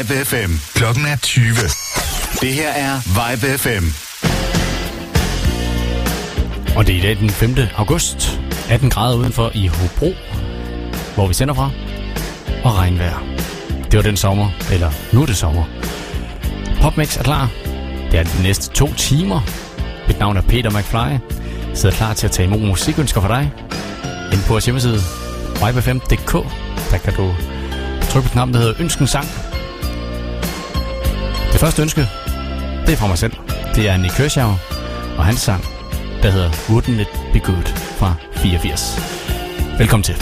Vibe FM. Klokken er 20. Det her er Vibe FM. Og det er i dag den 5. august. 18 grader udenfor i Hobro, hvor vi sender fra. Og regnvejr. Det var den sommer, eller nu er det sommer. Popmix er klar. Det er de næste to timer. Mit navn er Peter McFly. Jeg sidder klar til at tage imod musikønsker for dig. Inde på vores hjemmeside, vibe5.dk, der kan du trykke på knappen, der hedder Ønsken Sang, det første ønske, det er fra mig selv. Det er Nick Kershaw og hans sang, der hedder Wouldn't It Be Good fra 84. Velkommen til.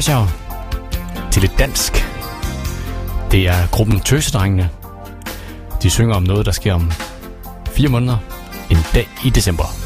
tørs til lidt dansk. Det er gruppen Tøsedrengene. De synger om noget, der sker om fire måneder, en dag i december.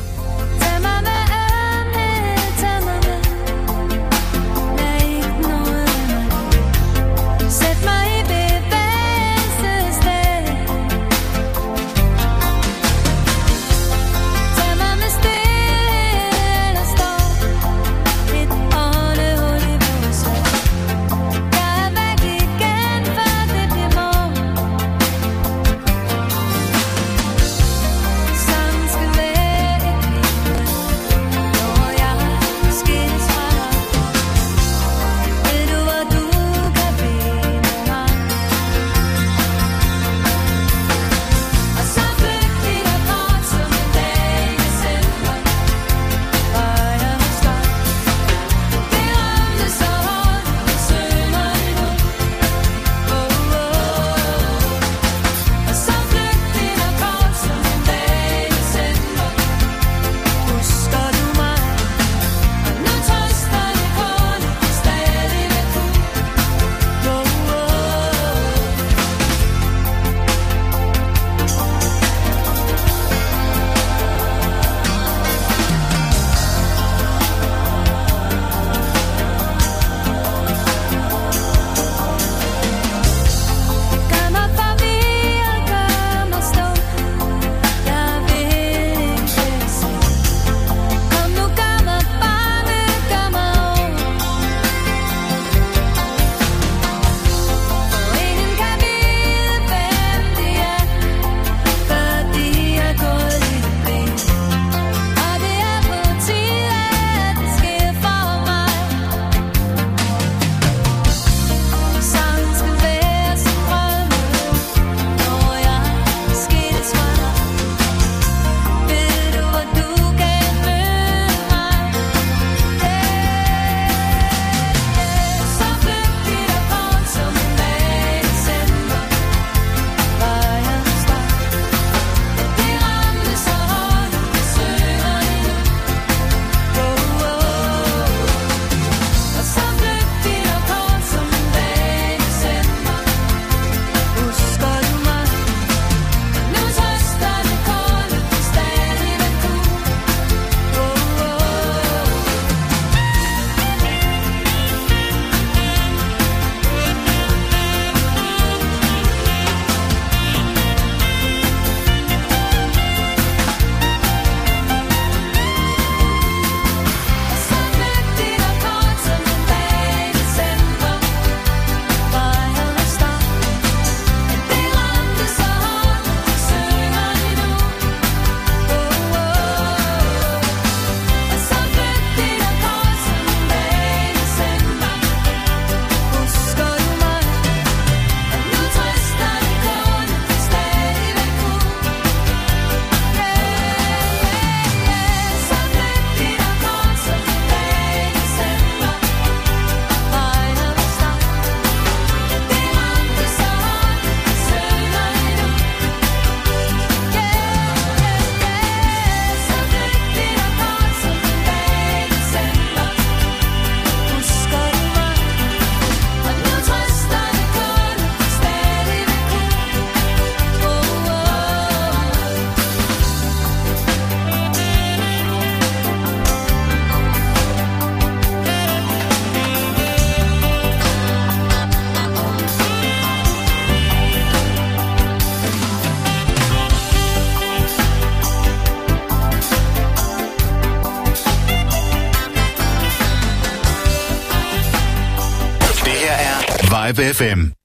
BFM.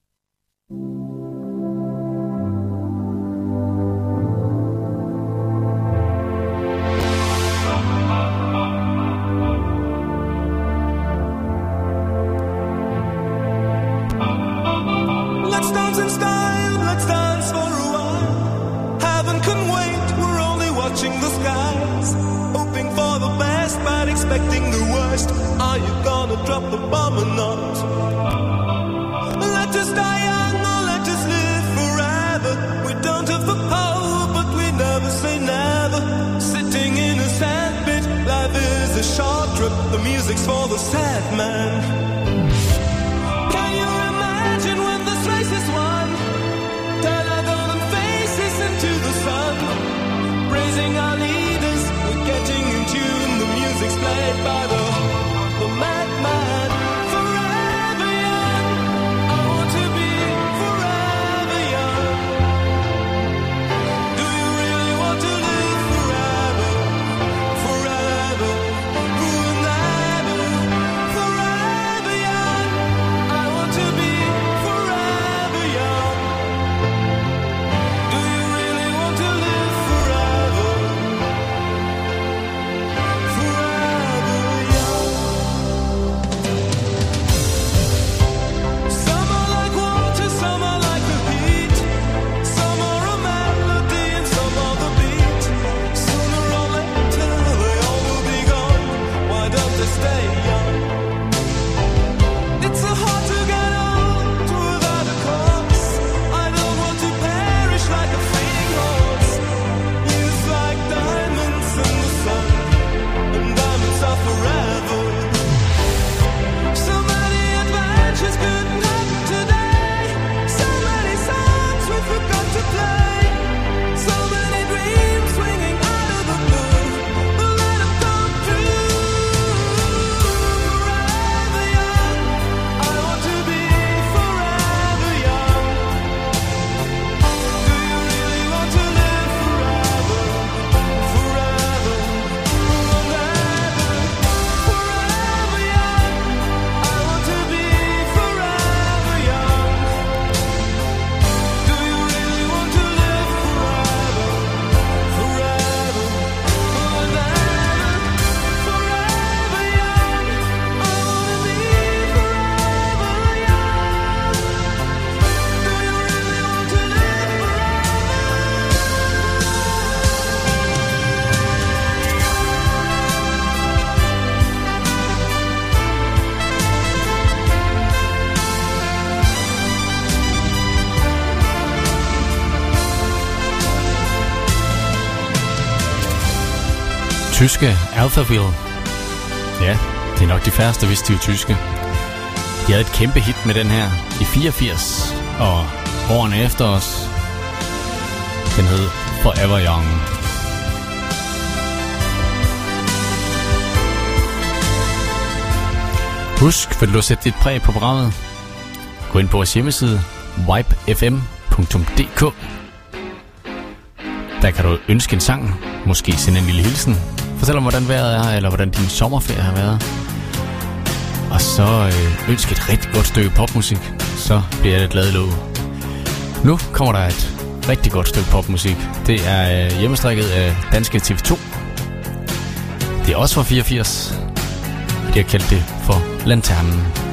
tyske Alphaville. Ja, det er nok de færreste, hvis de er tyske. De havde et kæmpe hit med den her i 84, og årene efter os. Den hed Forever Young. Husk, vil du sætte dit præg på programmet? Gå ind på vores hjemmeside, wipefm.dk Der kan du ønske en sang, måske sende en lille hilsen Fortæl om, hvordan vejret er, eller hvordan din sommerferie har været. Og så øh, ønsk et rigtig godt stykke popmusik, så bliver det glad lov. Nu kommer der et rigtig godt stykke popmusik. Det er øh, hjemmestrikket af Danske TV2. Det er også fra 84. Det har kaldt det for Lanternen.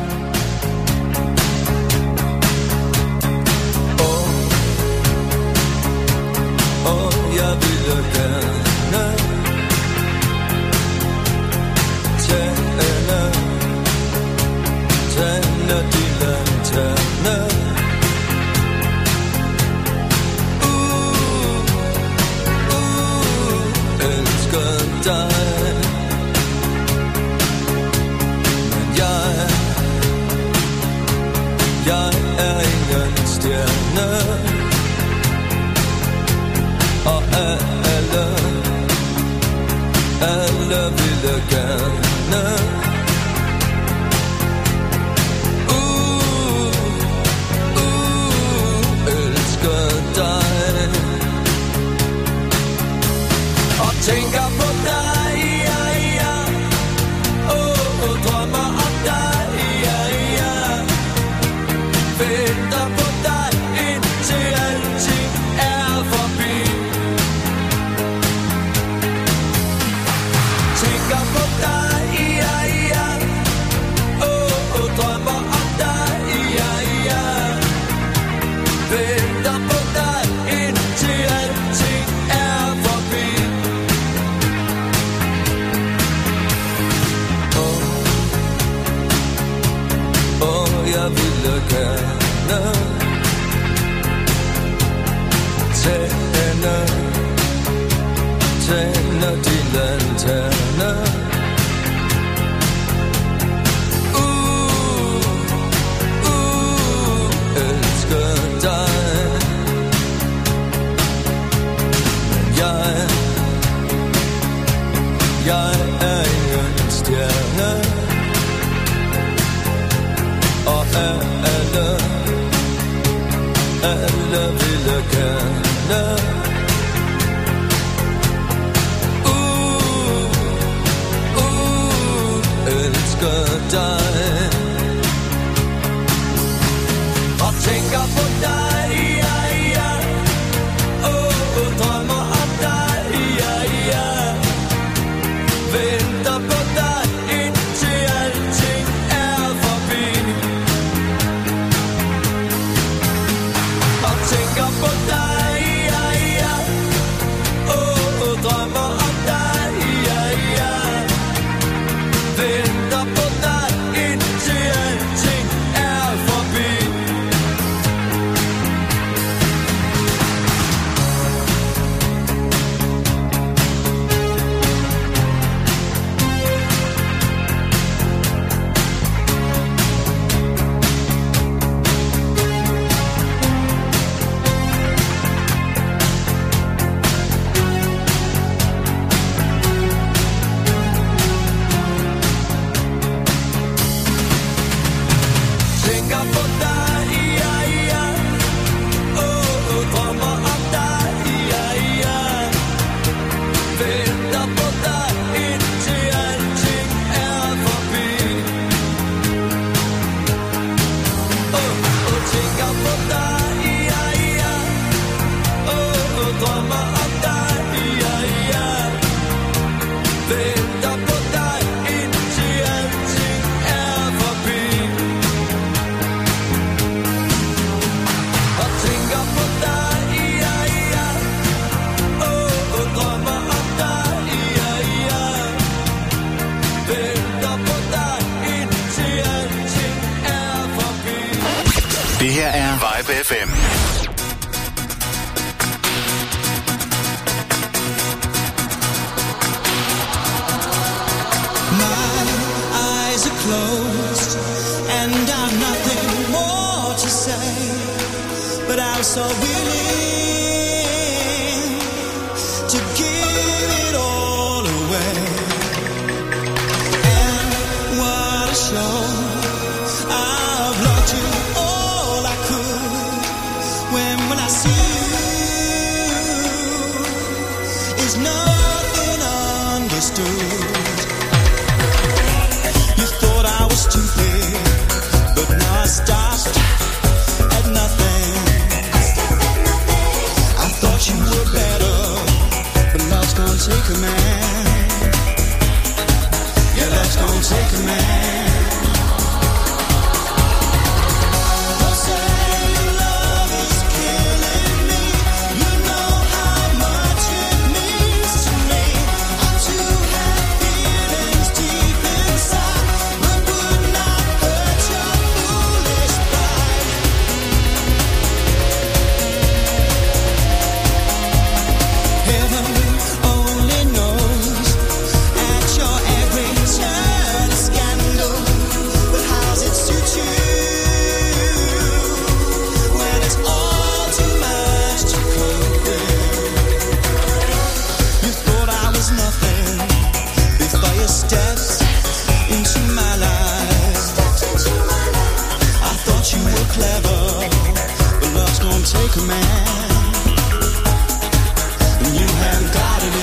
You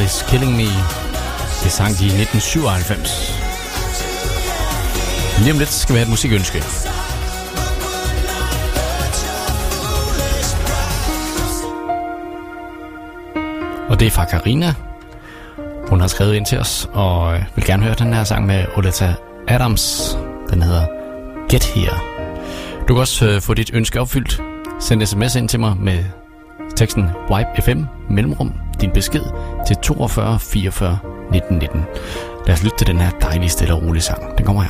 This Killing Me. Det sang de i 1997. Lige om lidt skal vi have et musikønske. Og det er fra Karina. Hun har skrevet ind til os og øh, vil gerne høre den her sang med Oleta Adams. Den hedder Get Here. Du kan også øh, få dit ønske opfyldt. Send sms ind til mig med teksten Wipe FM, mellemrum, din besked til 42 44 1919. Lad os lytte til den her dejlige, stille og rolige sang. Den kommer her.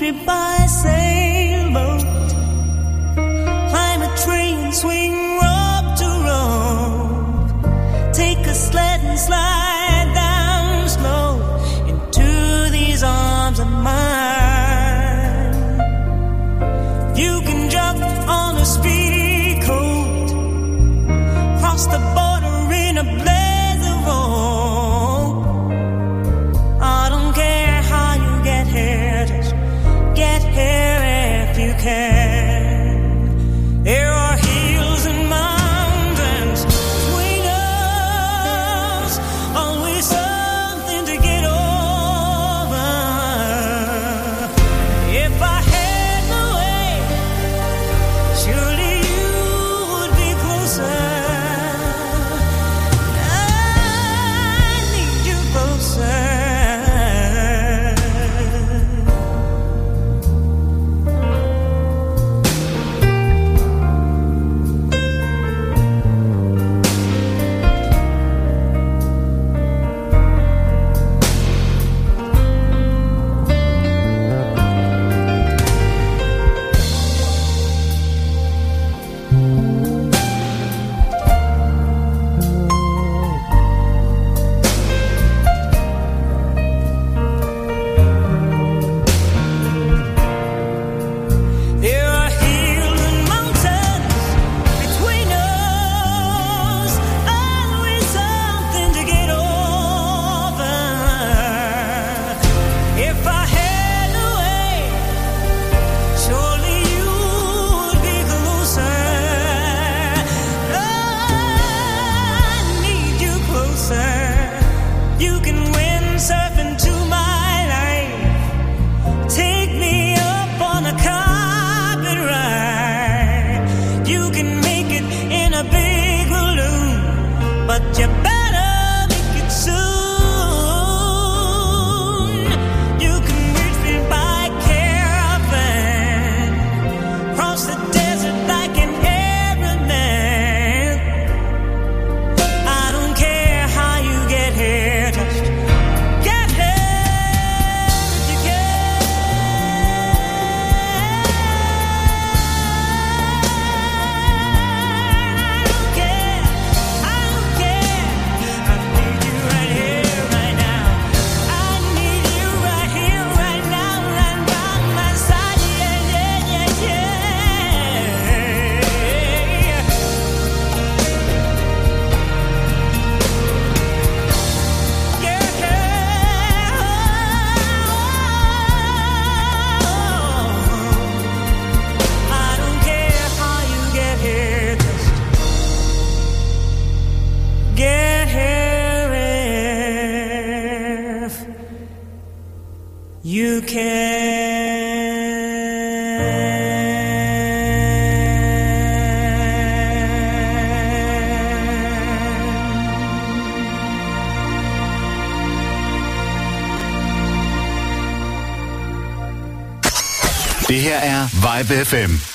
We by. Vibe FM.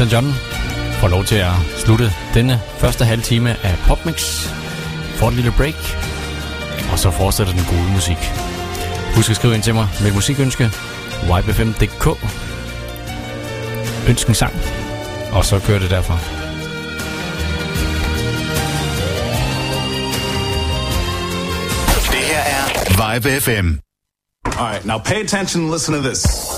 Elton John får lov til at slutte denne første halve time af Popmix. Får et lille break, og så fortsætter den gode musik. Husk at skrive ind til mig med et musikønske. yb5.dk Ønsk en sang. Og så kører det derfra. Det her er Vibe FM. All right, now pay attention and listen to this.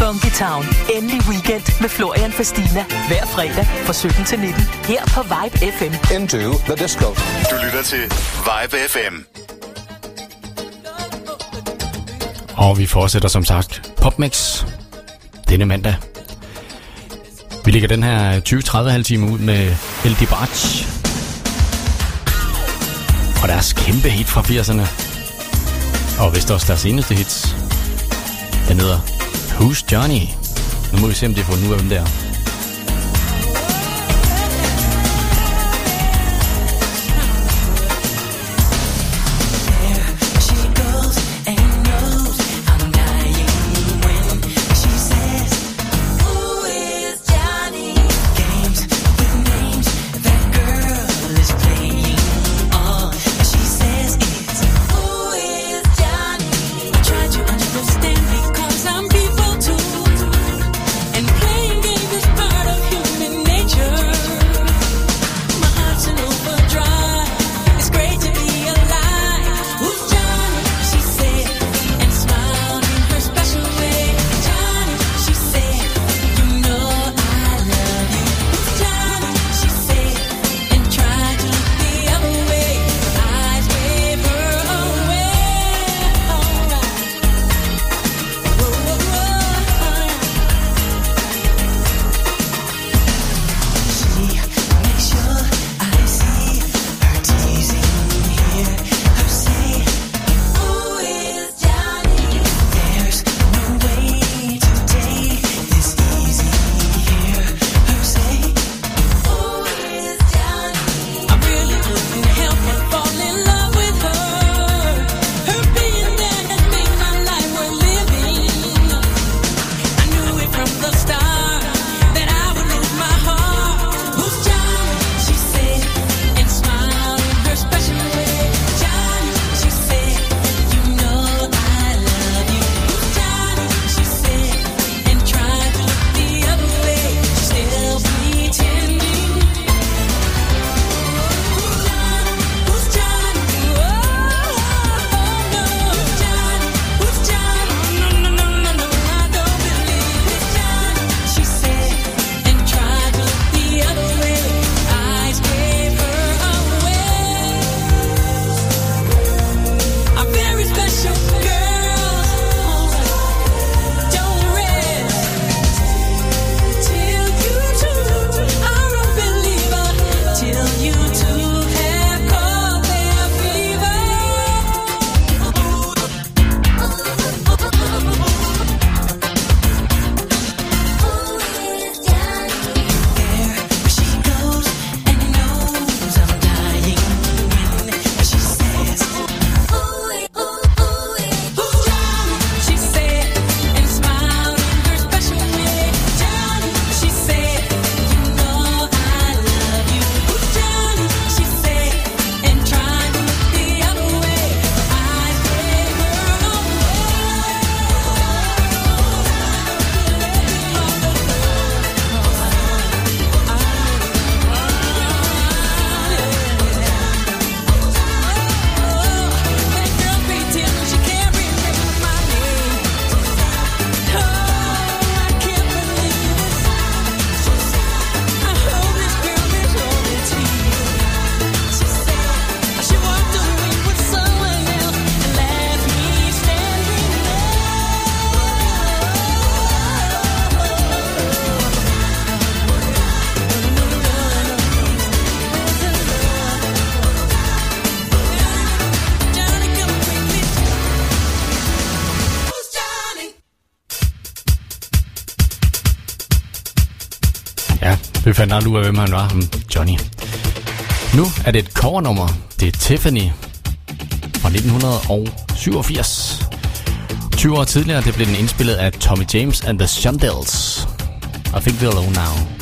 Funky Town. Endelig weekend med Florian Fastina. Hver fredag fra 17 til 19. Her på Vibe FM. Into the disco. Du lytter til Vibe FM. Og vi fortsætter som sagt Popmix denne mandag. Vi lægger den her 20-30 halv time ud med El Dibrach. Og deres kæmpe hit fra 80'erne. Og vist også deres eneste hits. Den hedder Who's Johnny? Nu må vi se, om de får nu af hvem der. She fandt aldrig ud af, hvem han var. Hmm, Johnny. Nu er det et covernummer. Det er Tiffany fra 1987. 20 år tidligere, det blev den indspillet af Tommy James and the Shondells. I think they're alone now.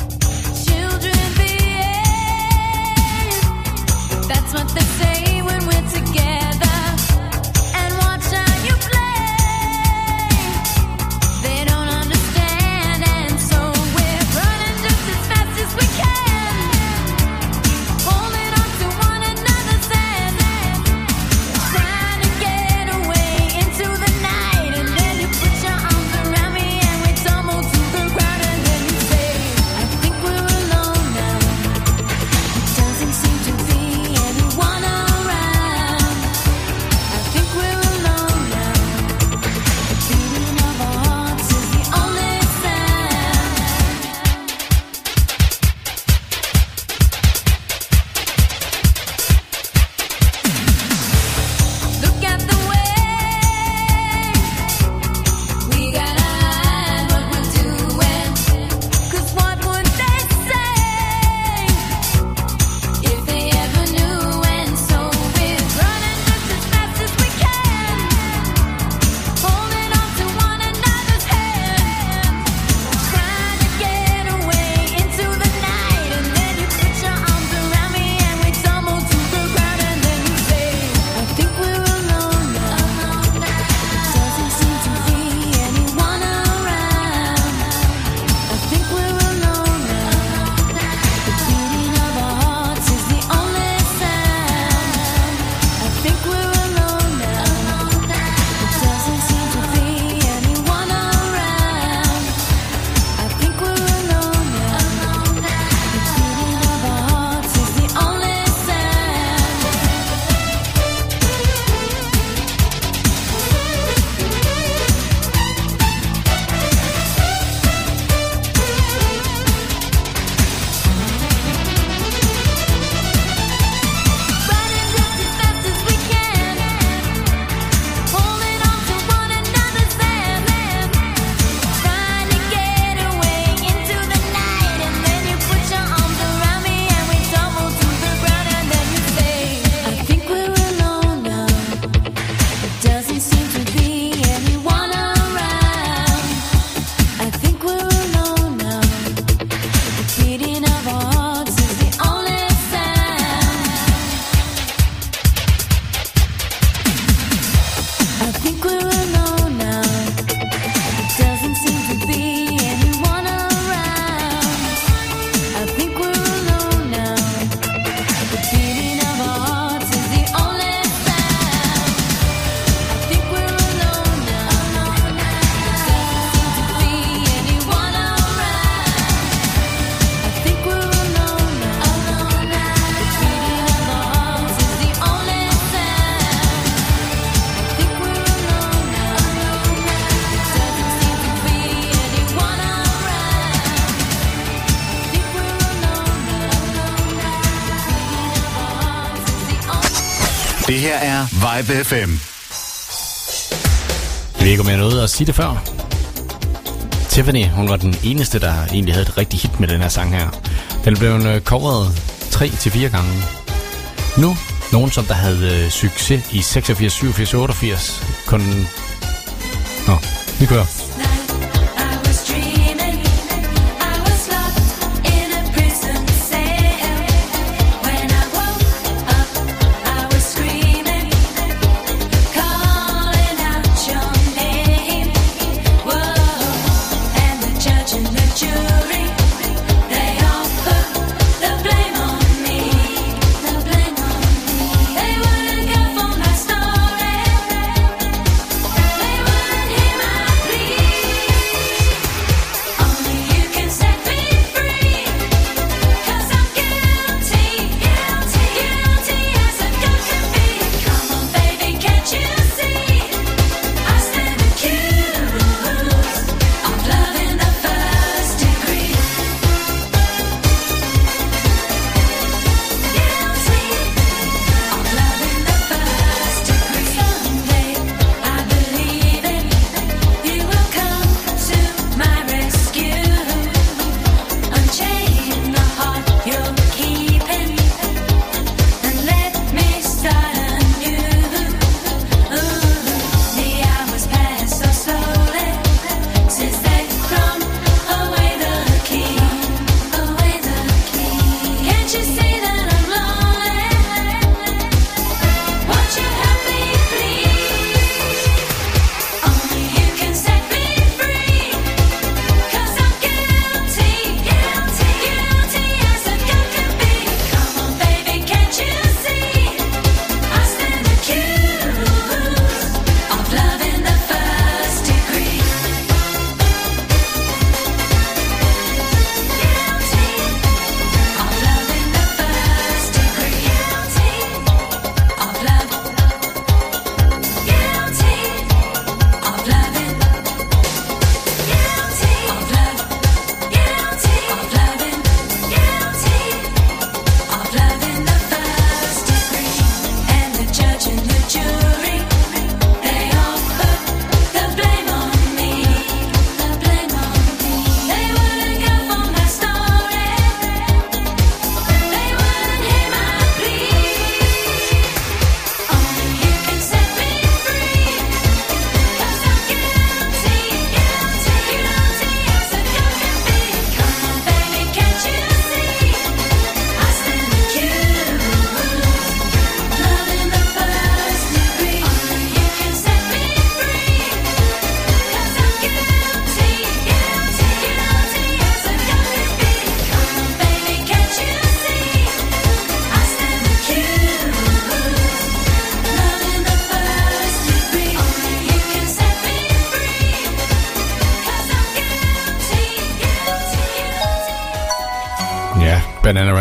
Live FM. Jeg ved ikke, om jeg at sige det før. Tiffany, hun var den eneste, der egentlig havde et rigtig hit med den her sang her. Den blev øh, coveret 3 til 4 gange. Nu, nogen som der havde øh, succes i 86, 87, 88, kun... Nå, vi kører.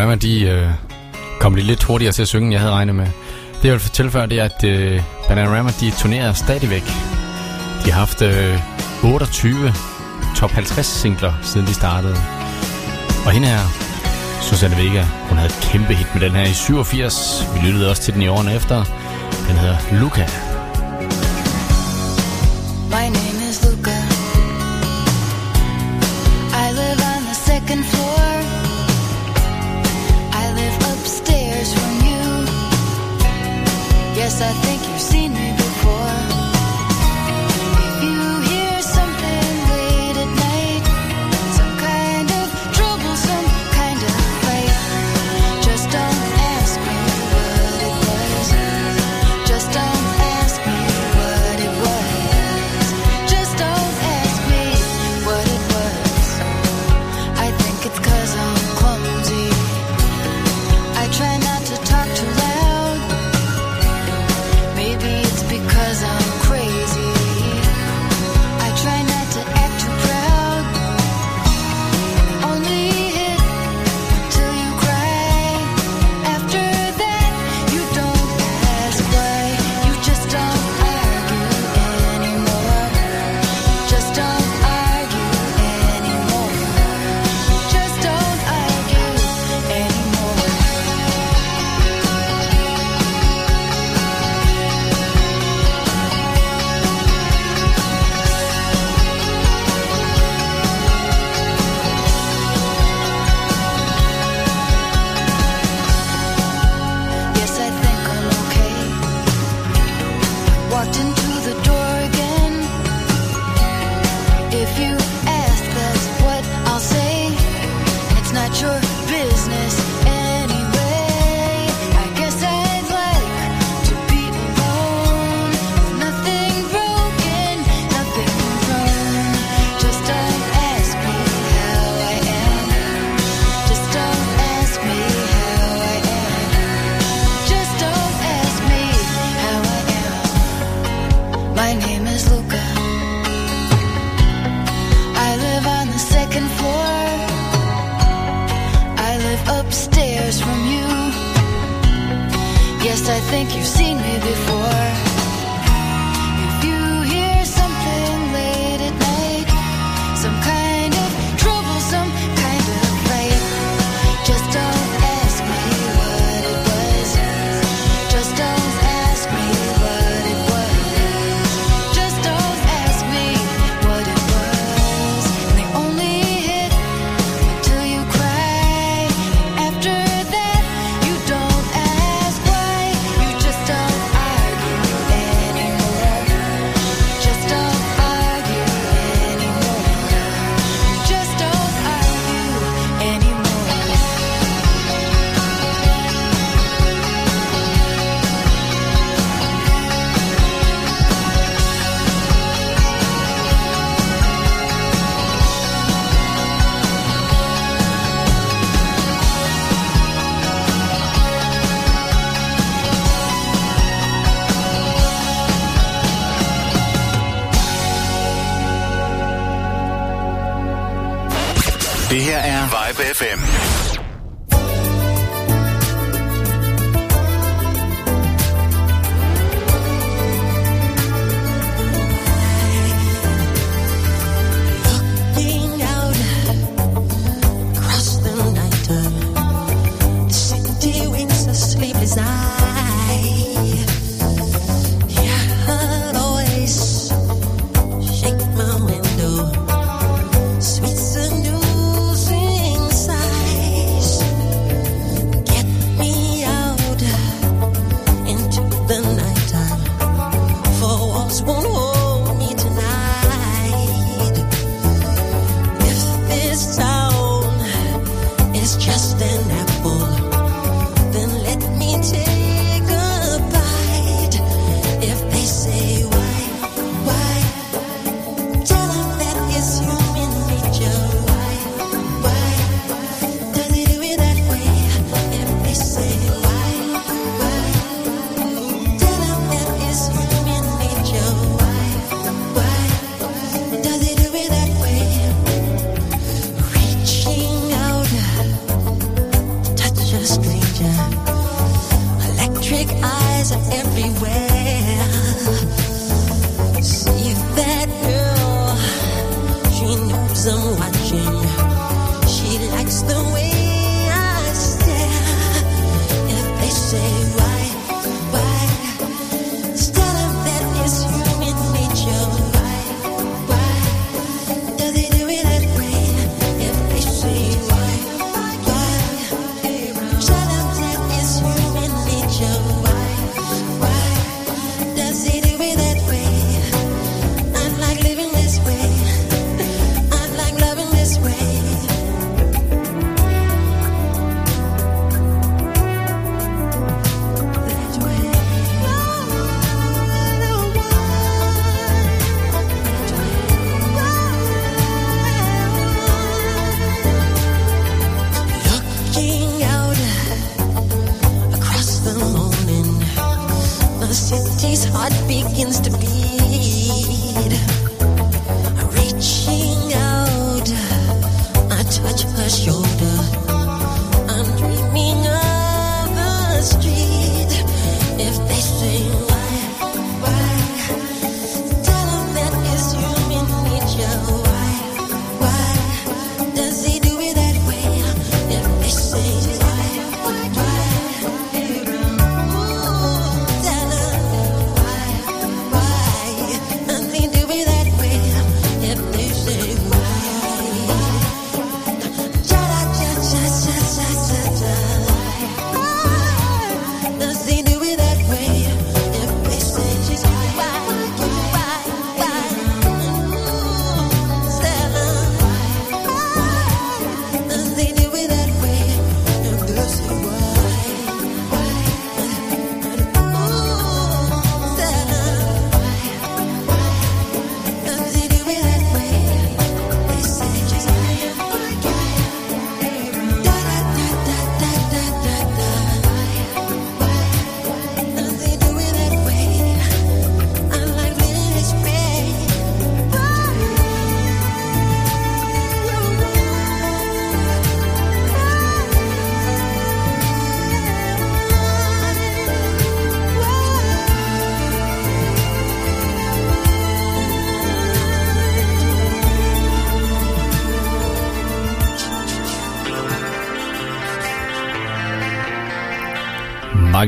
Alabama, de øh, kom lige lidt hurtigere til at synge, end jeg havde regnet med. Det jeg vil fortælle før, det er, at øh, Bananarama, de turnerer stadigvæk. De har haft øh, 28 top 50 singler, siden de startede. Og hende her, Susanne Vega, hun havde et kæmpe hit med den her i 87. Vi lyttede også til den i årene efter. Den hedder Luca.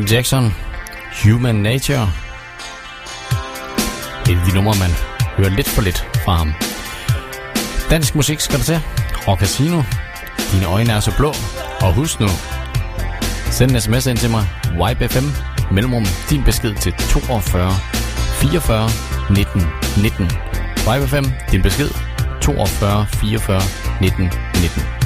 Michael Jackson, Human Nature. Et af de numre, man hører lidt for lidt fra ham. Dansk musik skal der til. Rock Casino. Dine øjne er så blå. Og husk nu, send en sms ind til mig. YBFM. Mellemrum. Din besked til 42 44 19 19. YBFM. Din besked 42 44 19 19.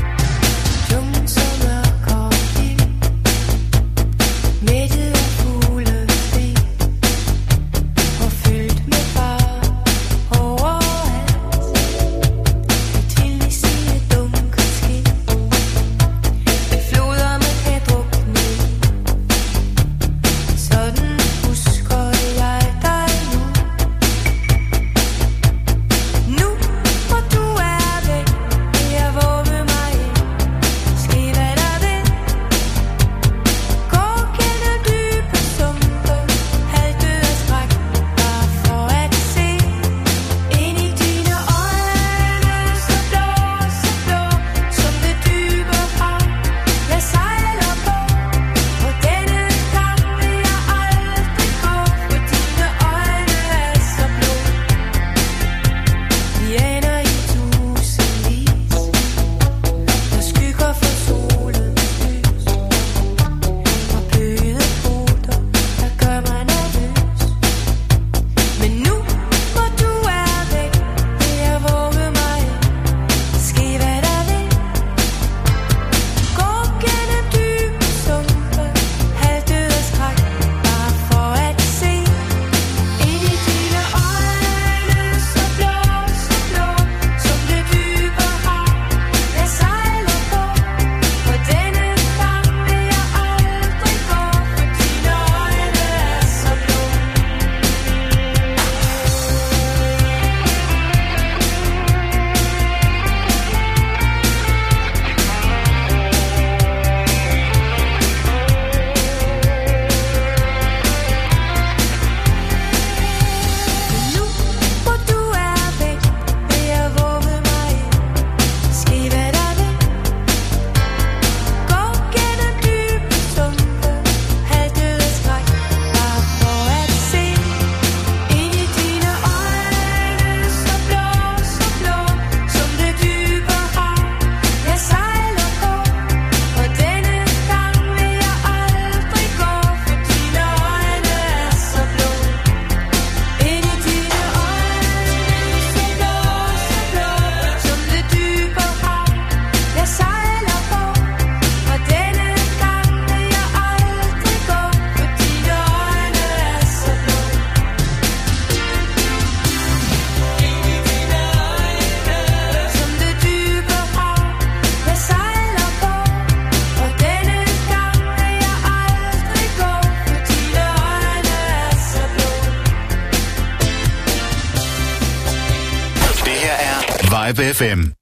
Vibe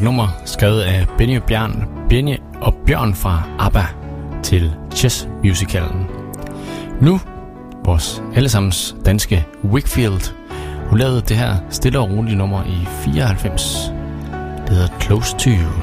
et nummer skrevet af Benny og Bjørn, Benny og Bjørn fra ABBA til Chess Musicalen. Nu vores allesammens danske Wickfield. Hun lavede det her stille og rolige nummer i 94. Det hedder Close to You.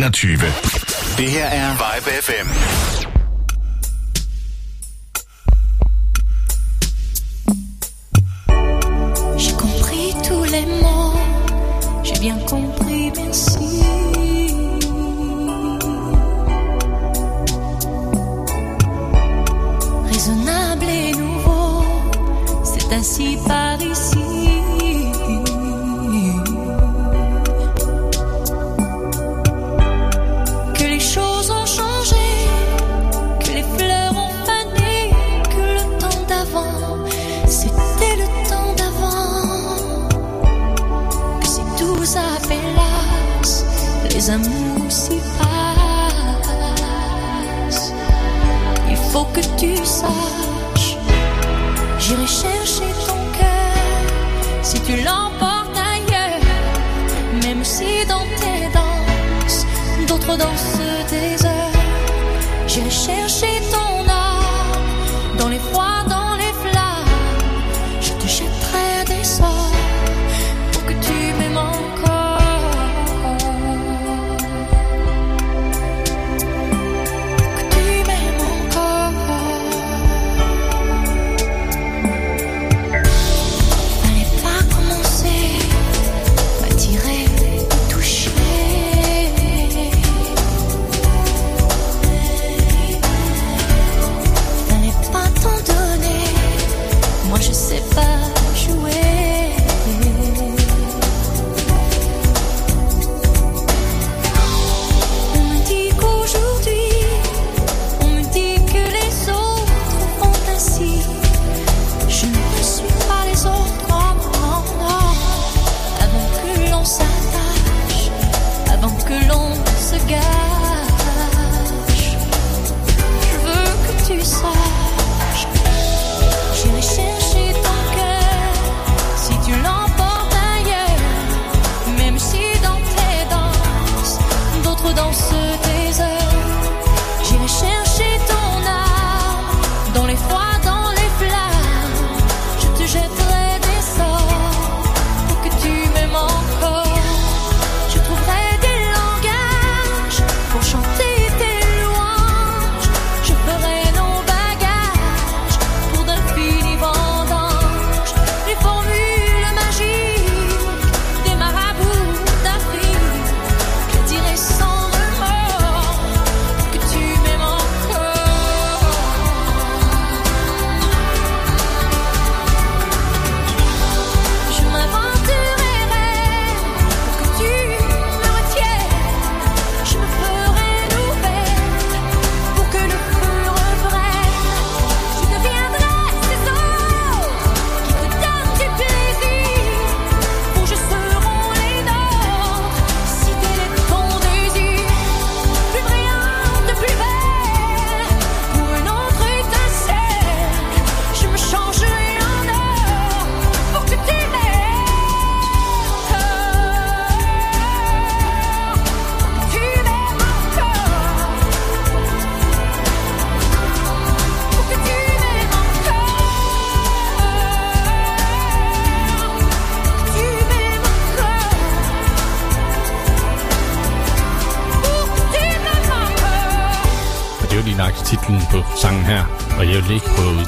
21. Det her er Vibe FM.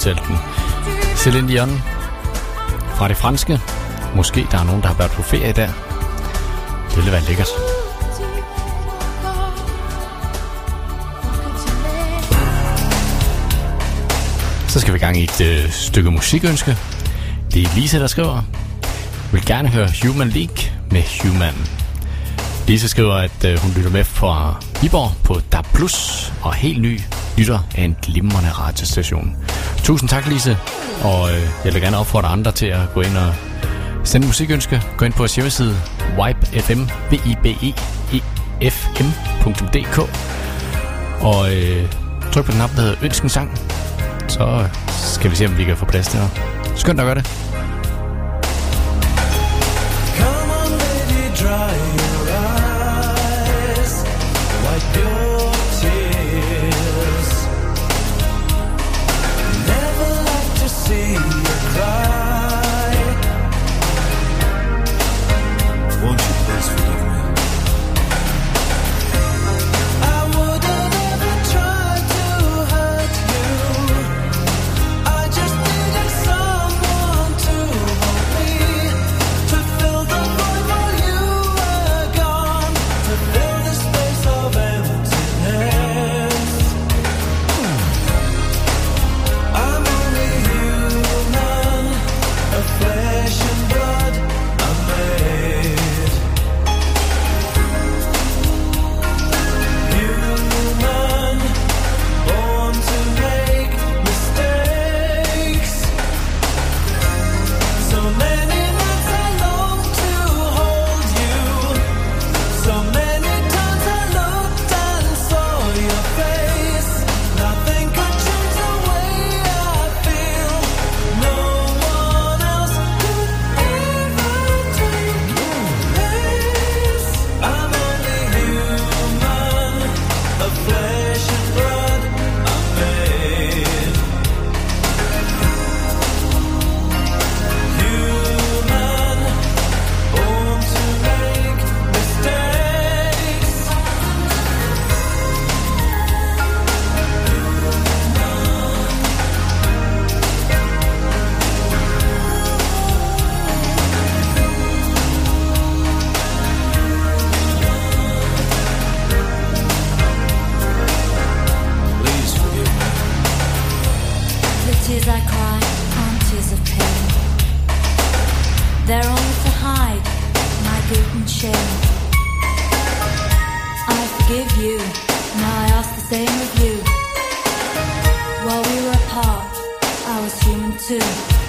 fortalte den. Celine Dion fra det franske. Måske der er nogen, der har været på ferie der. Det ville være lækkert. Så skal vi i gang i et øh, stykke musikønske. Det er Lisa, der skriver. Jeg vil gerne høre Human League med Human. Lise skriver, at øh, hun lytter med fra Viborg på DAB+, og helt ny lytter af en glimrende radiostation. Tusind tak, Lise. Og øh, jeg vil gerne opfordre andre til at gå ind og sende musikønsker. Gå ind på vores hjemmeside wipefm.dk e e og øh, tryk på den app, der hedder Ønsk. Så skal vi se, om vi kan få plads til noget. Skønt at gøre det. to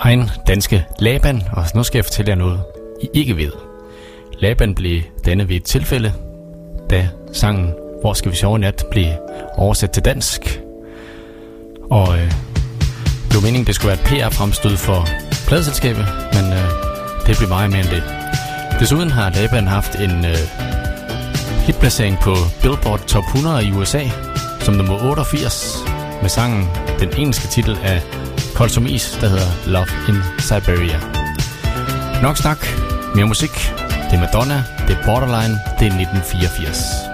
egen danske Laban, og nu skal jeg fortælle jer noget, I ikke ved. Laban blev dannet ved et tilfælde, da sangen Hvor skal vi sove i nat blev oversat til dansk. Og øh, det var meningen, det skulle være et PR-fremstød for pladselskabet, men øh, det blev meget mere end det. Desuden har Laban haft en øh, hitplacering på Billboard Top 100 i USA, som nummer 88, med sangen den engelske titel af koldt som is, der hedder Love in Siberia. Nok snak, mere musik. Det er Madonna, det er Borderline, det er 1984.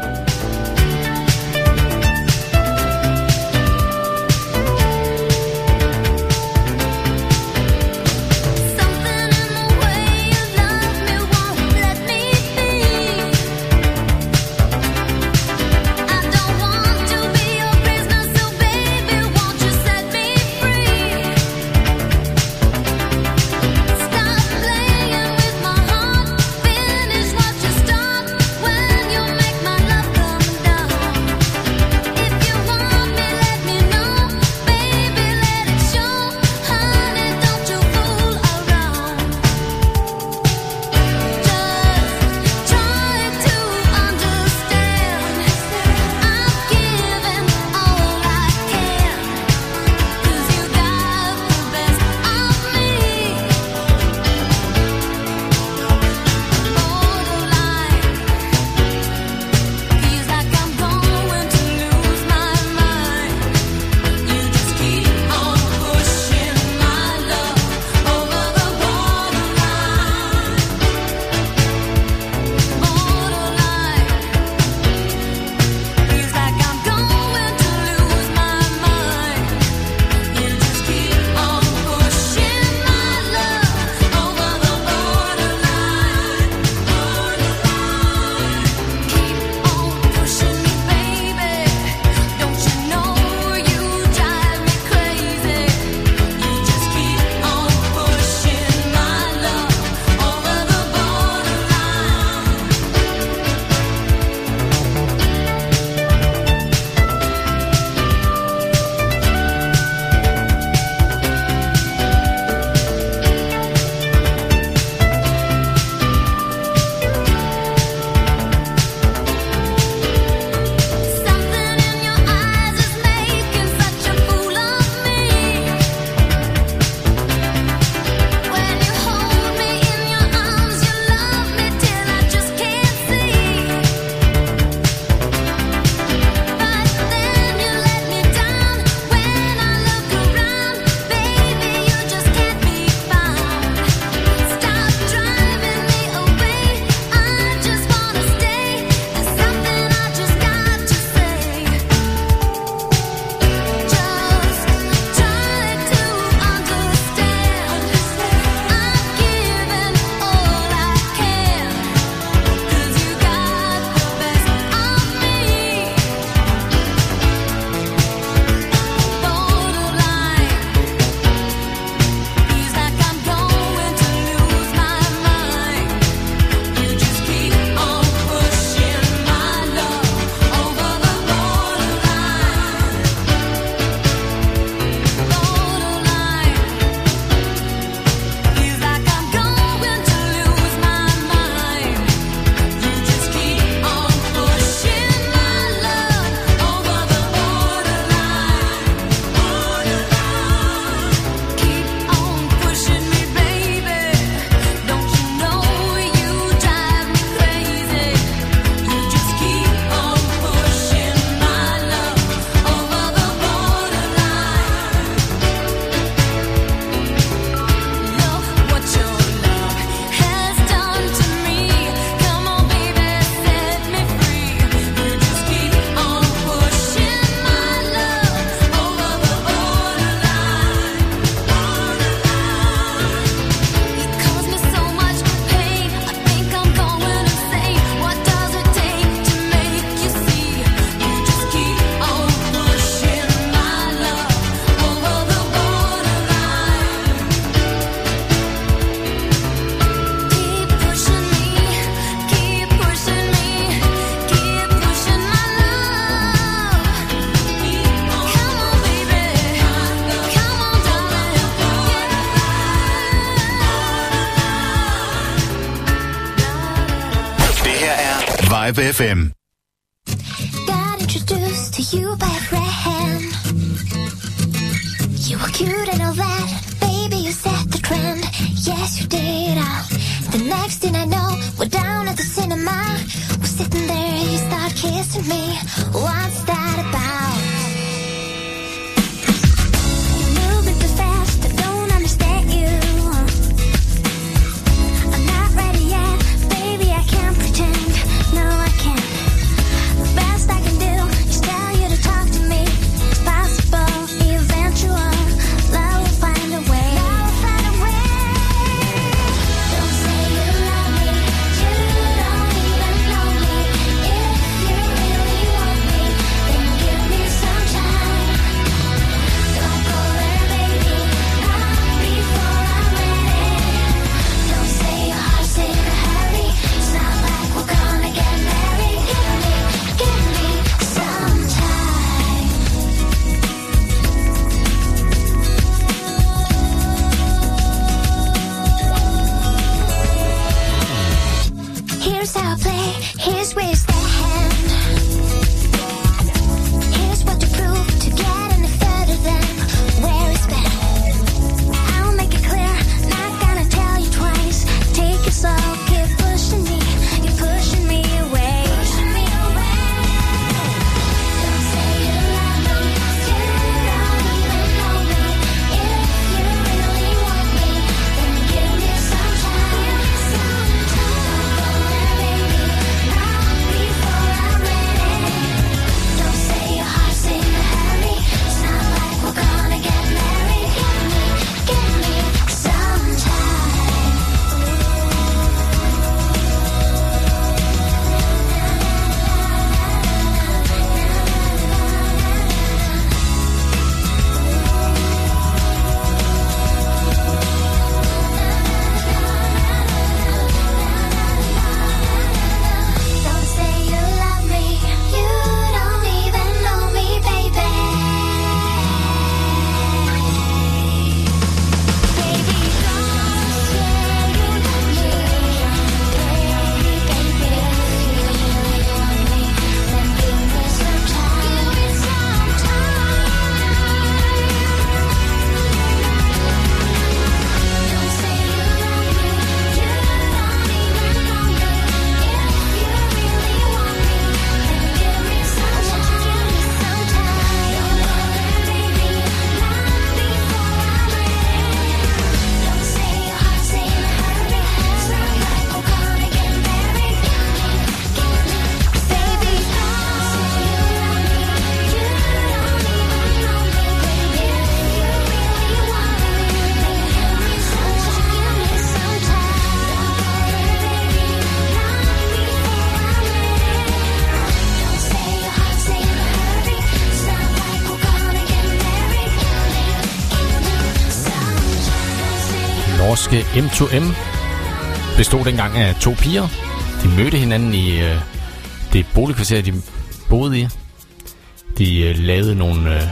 Vibe FM. danske M2M bestod dengang af to piger. De mødte hinanden i øh, det boligkvarter, de boede i. De øh, lavede nogle øh,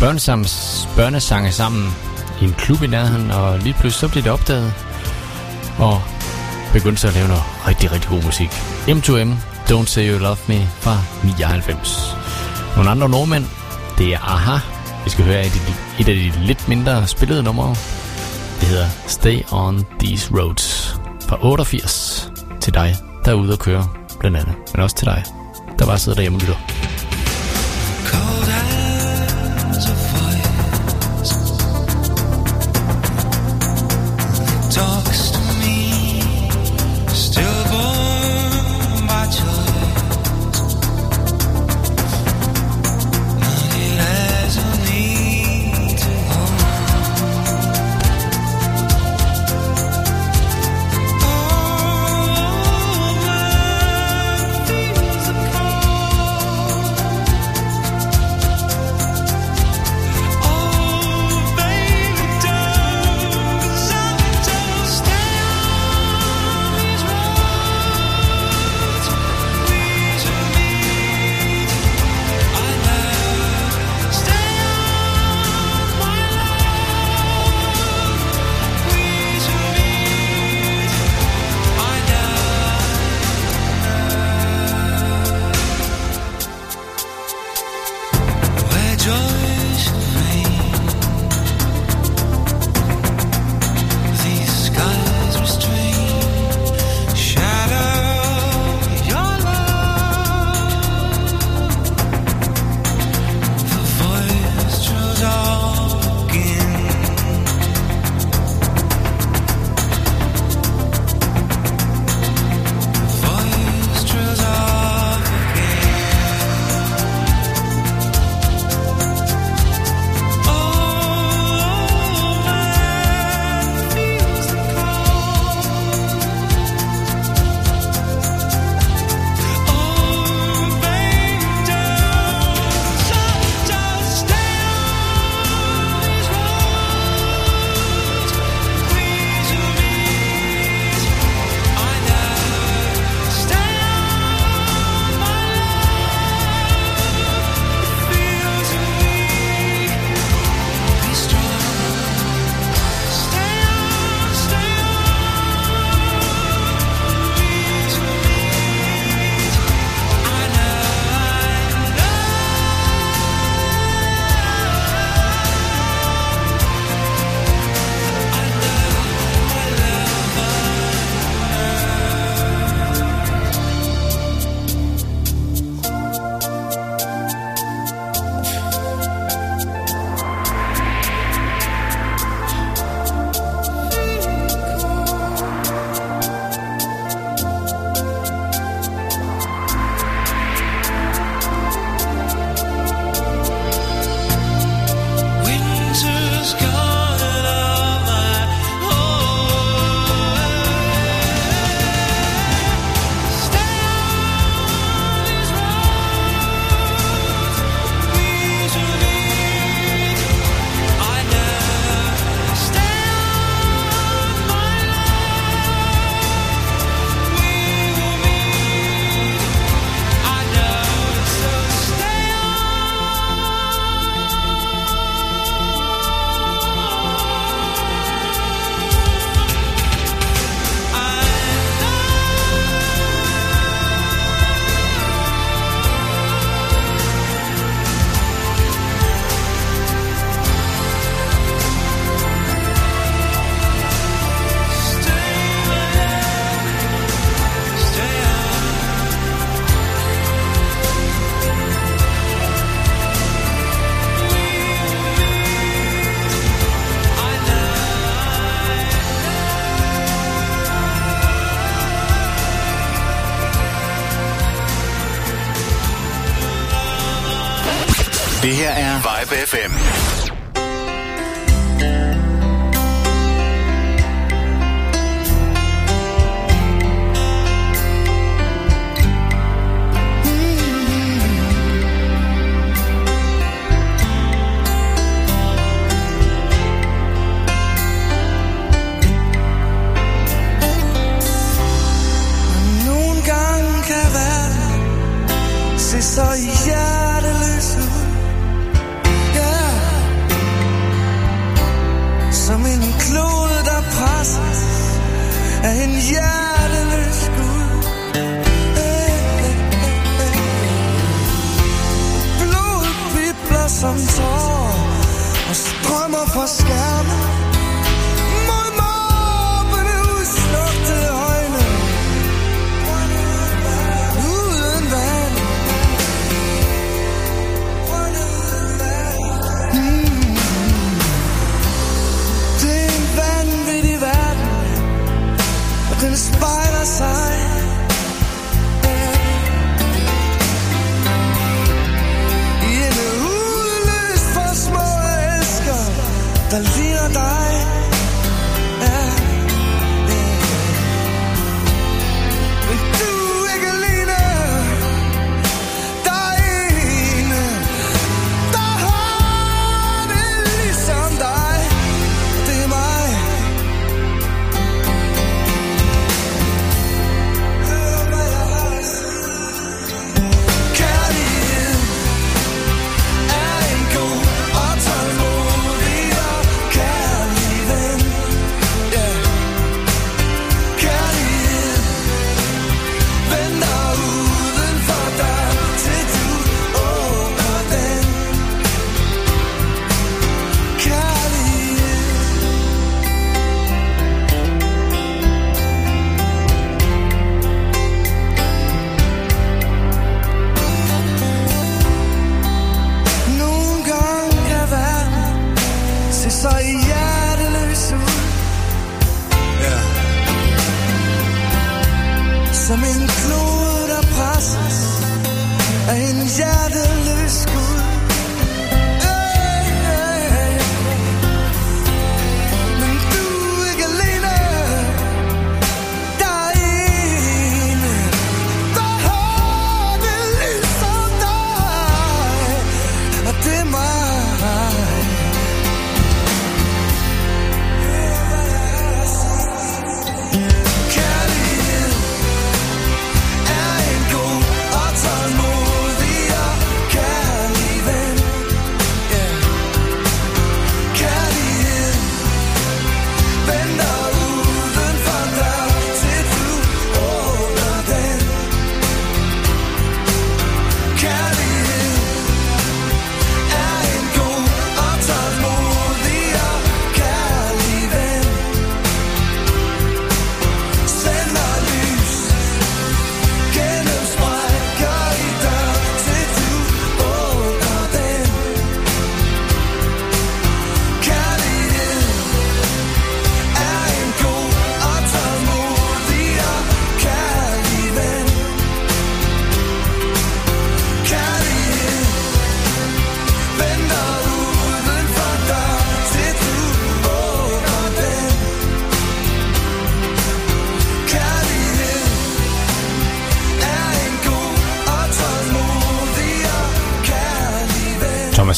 børnesams, børnesange sammen i en klub i nærheden, og lige pludselig så blev det opdaget, og begyndte så at lave noget rigtig, rigtig god musik. M2M, Don't Say You Love Me fra 99. Nogle andre nordmænd, det er Aha. Vi skal høre et af et af de lidt mindre spillede numre det hedder Stay on These Roads fra 88 til dig, der er ude at køre blandt andet, men også til dig, der bare sidder derhjemme og lytter. alt ligner dig?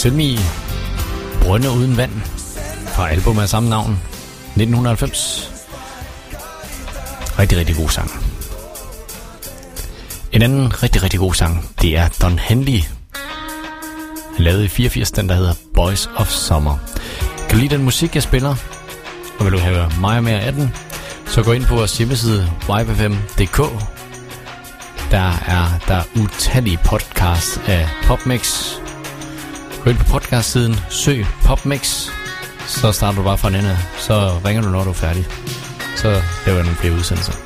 Send i Brønde Uden Vand fra albumet af samme navn 1990. Rigtig, rigtig god sang. En anden rigtig, rigtig god sang, det er Don Henley. Han lavede i 84 den, der hedder Boys of Summer. Kan du lide den musik, jeg spiller? Og vil du have meget mere af den? Så gå ind på vores hjemmeside vibefm.dk Der er der utallige podcast af PopMix gå ind på podcast-siden, søg PopMix, så starter du bare fra den ende, så ringer du, når du er færdig. Så laver jeg nogle flere udsendelser.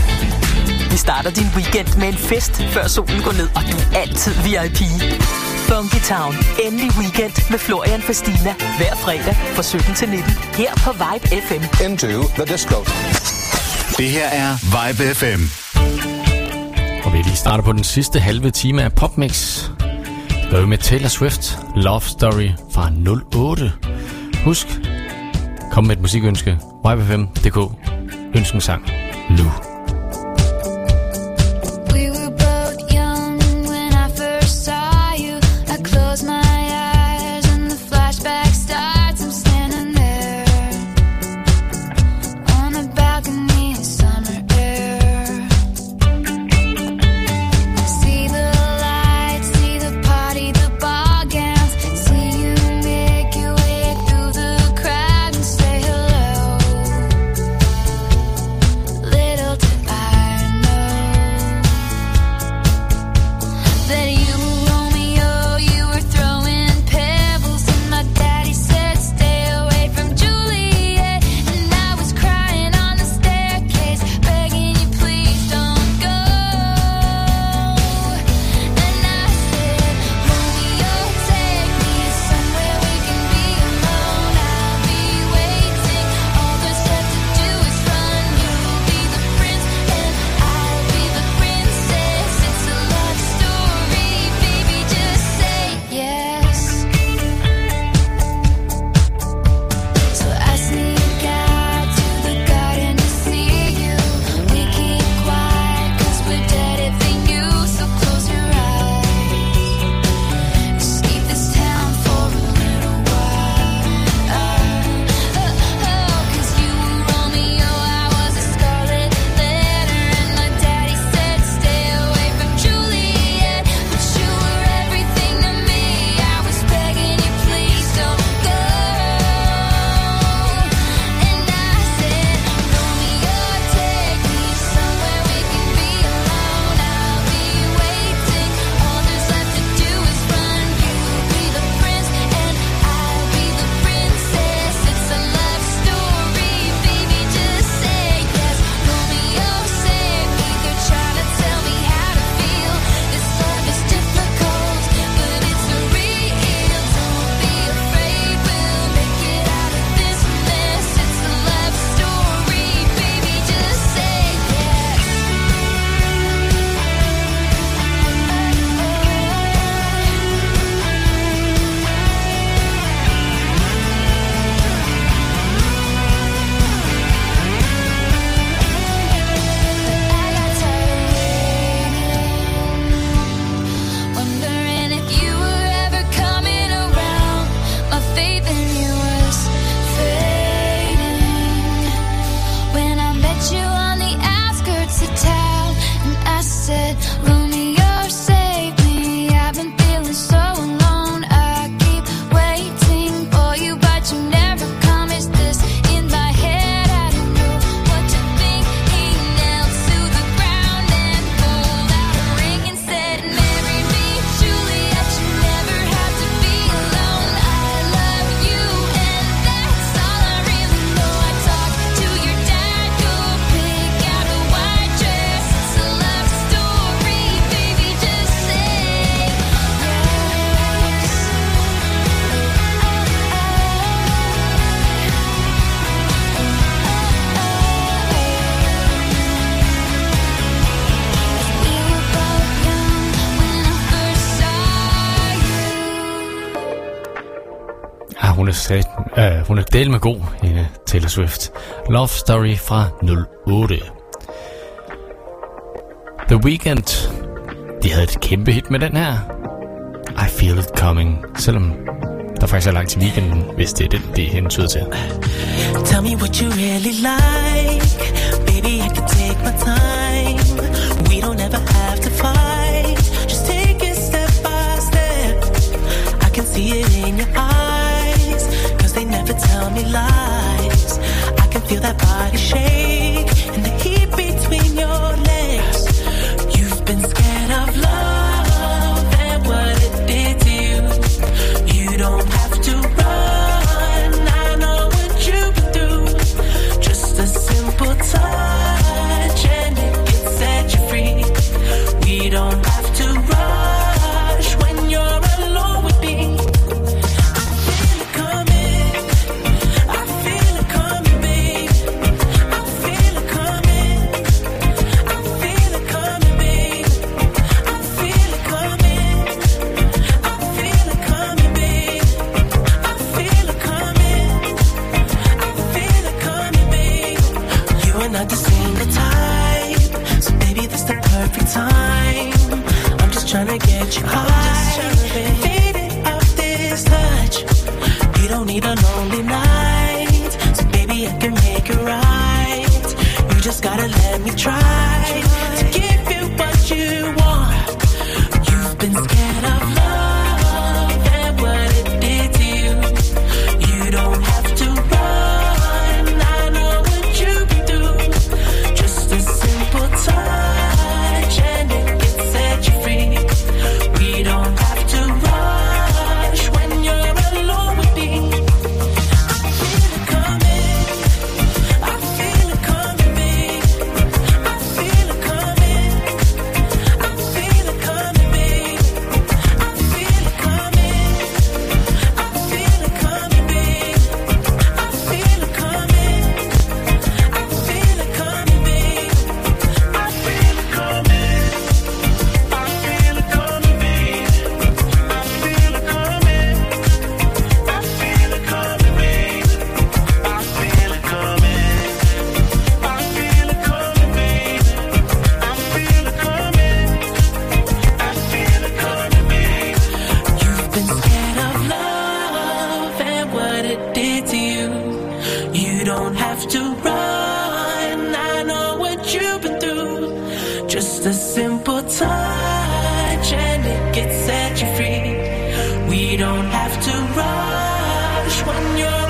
Starter din weekend med en fest, før solen går ned, og du er altid VIP. Funky Town. Endelig weekend med Florian Fastina. Hver fredag fra 17 til 19. Her på Vibe FM. Into the disco. Det her er Vibe FM. Og vi lige starter på den sidste halve time af Popmix. Der er vi med Taylor Swift, Love Story fra 08. Husk, kom med et musikønske. YBFM.dk. Ønsk en sang nu. del med god, hende Taylor Swift. Love Story fra 08. The Weeknd, de havde et kæmpe hit med den her. I Feel It Coming, selvom der faktisk er langt til weekenden, hvis det er det, det hentyder til. Tell me what you really like Baby, I can take my time We don't ever have to fight Just take it step by step I can see it in your eyes lies. I can feel that body shake. Just a simple touch and it can set you free. We don't have to rush when you're.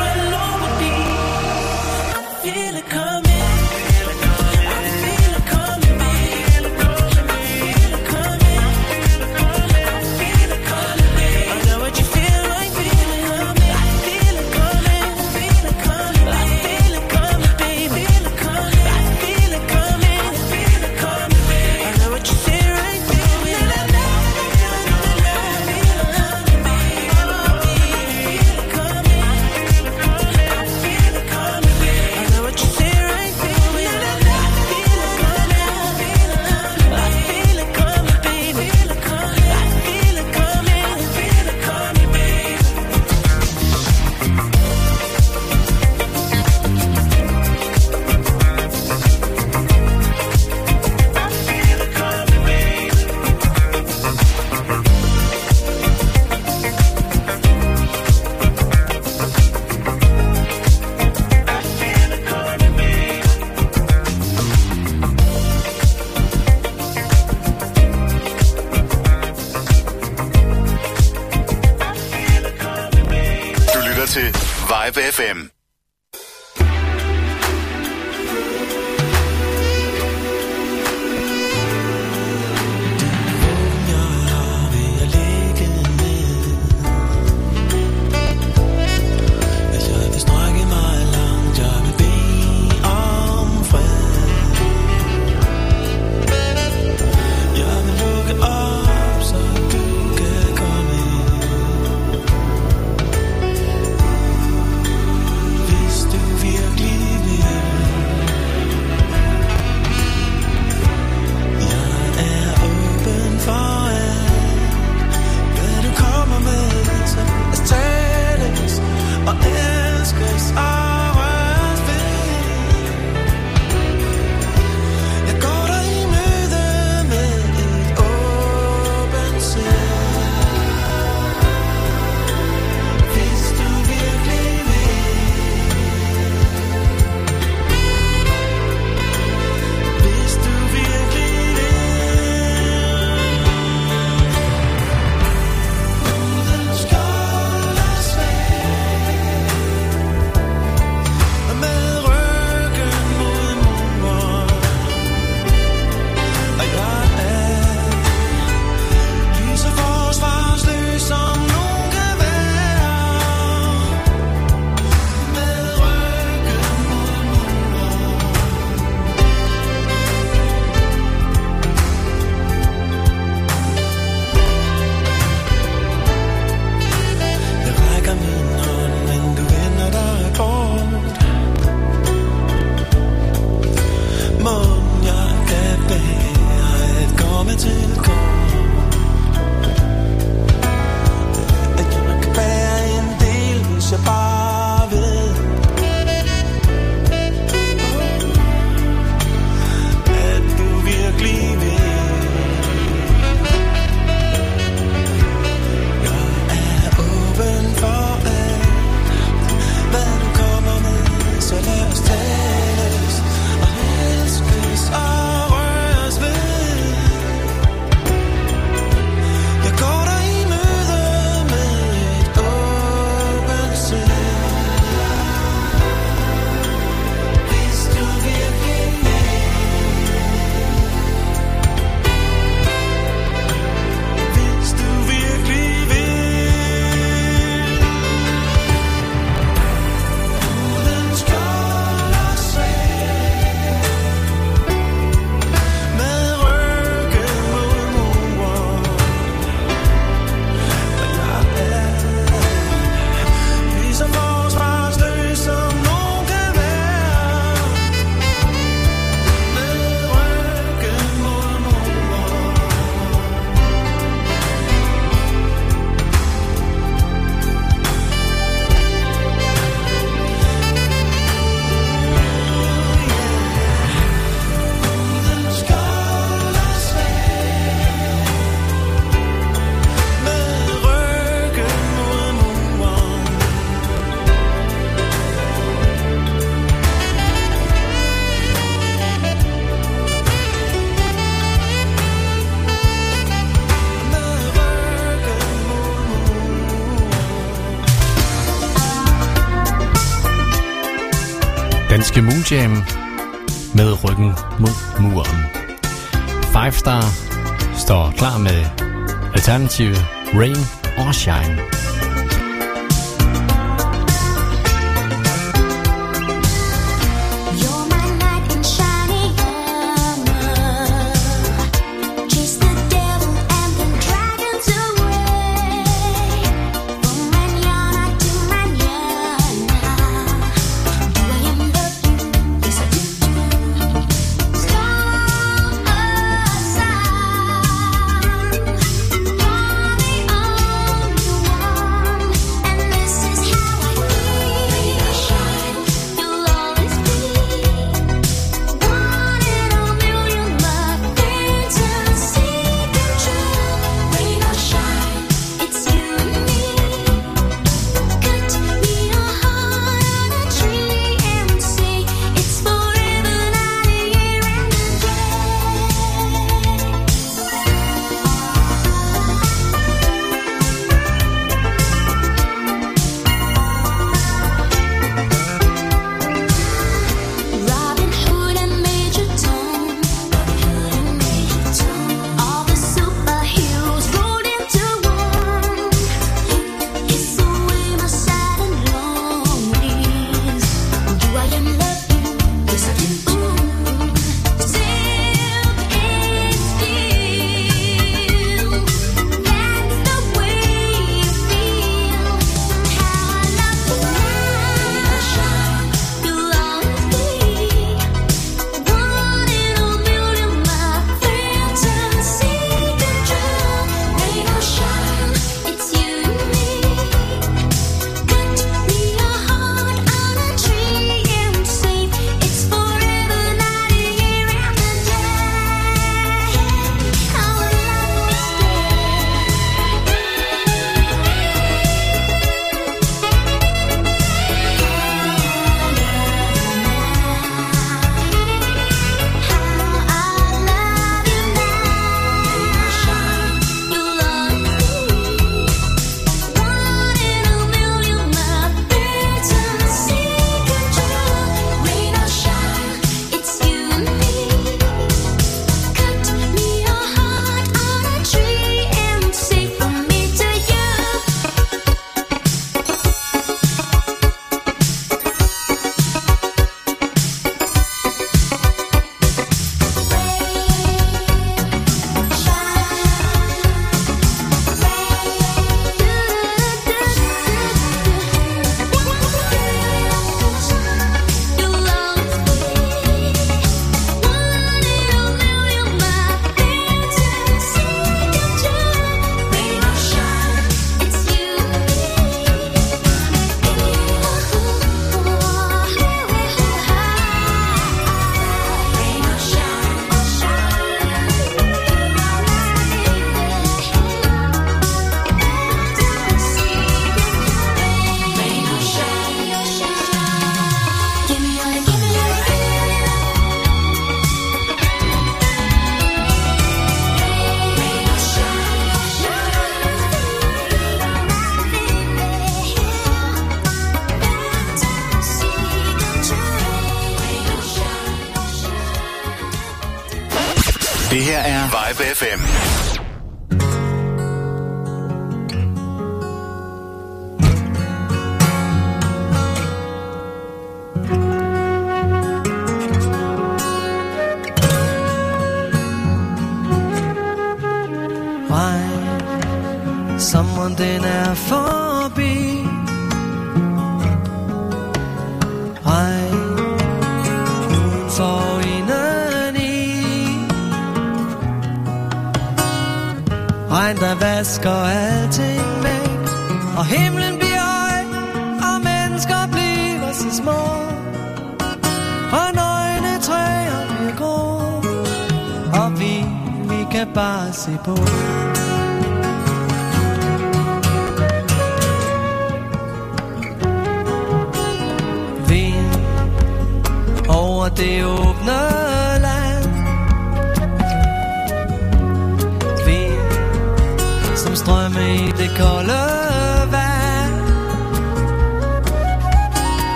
Alternative Rain or Shine.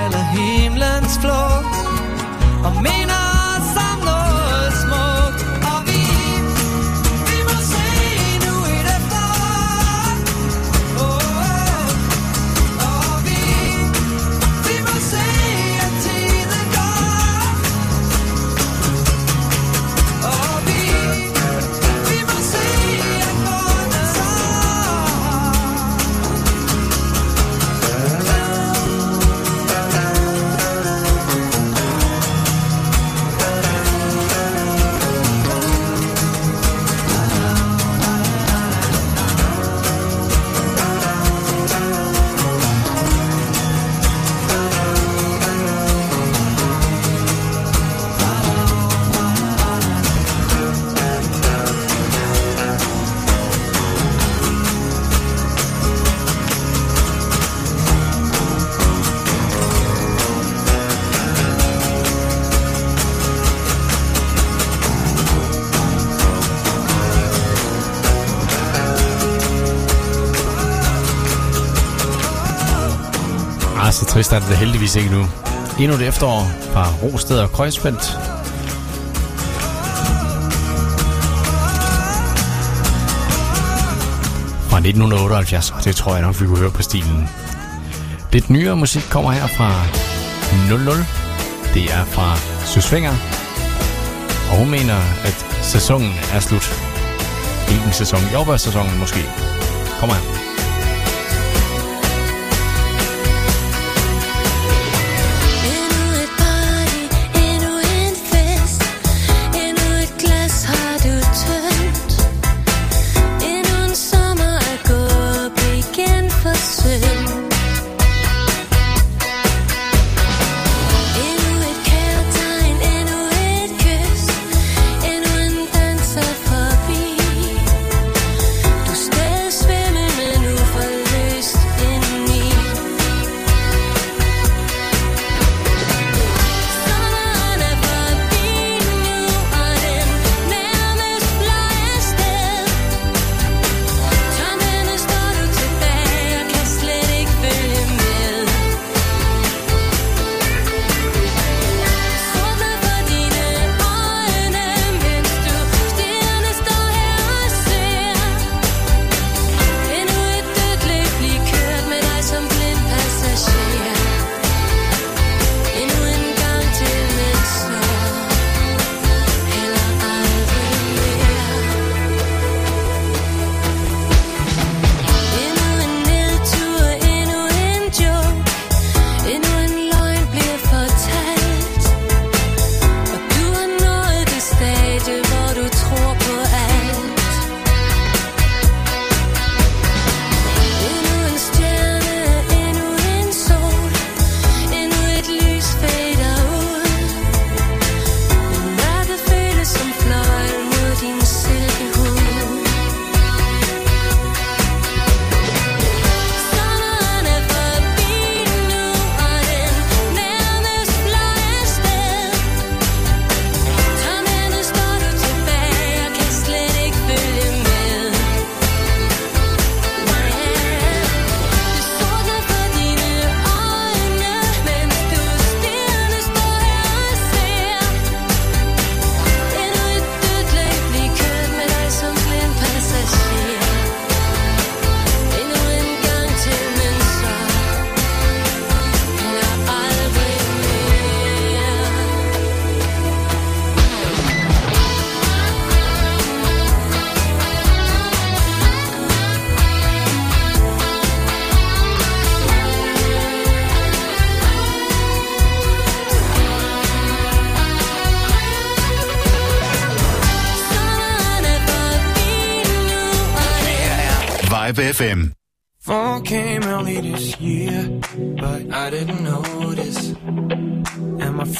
Heiler Himmlens Am Meer er det heldigvis ikke nu. Endnu et efterår fra Rosted og Kreuzfeldt. Fra 1978, og det tror jeg nok, vi kunne høre på stilen. Lidt nyere musik kommer her fra 00. Det er fra Susvinger. Og hun mener, at sæsonen er slut. Ikke en sæson? Jordbærsæsonen måske. Kommer her.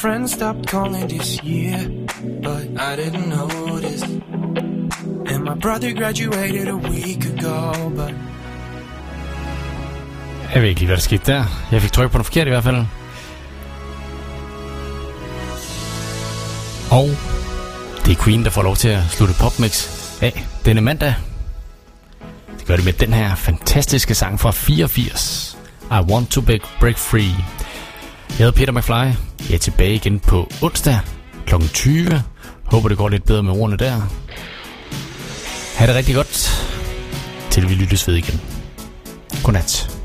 Friends stopped calling this year, but I didn't notice. And my brother graduated a week ago, but Jeg ved ikke lige, hvad der skete der. Jeg fik tryk på den forkerte i hvert fald. Og det er Queen, der får lov til at slutte popmix af denne mandag. Det gør det med den her fantastiske sang fra 84. I Want to break, break Free. Jeg hedder Peter McFly. Jeg er tilbage igen på onsdag kl. 20. Håber, det går lidt bedre med ordene der. Ha' det rigtig godt, til vi lyttes ved igen. Godnat.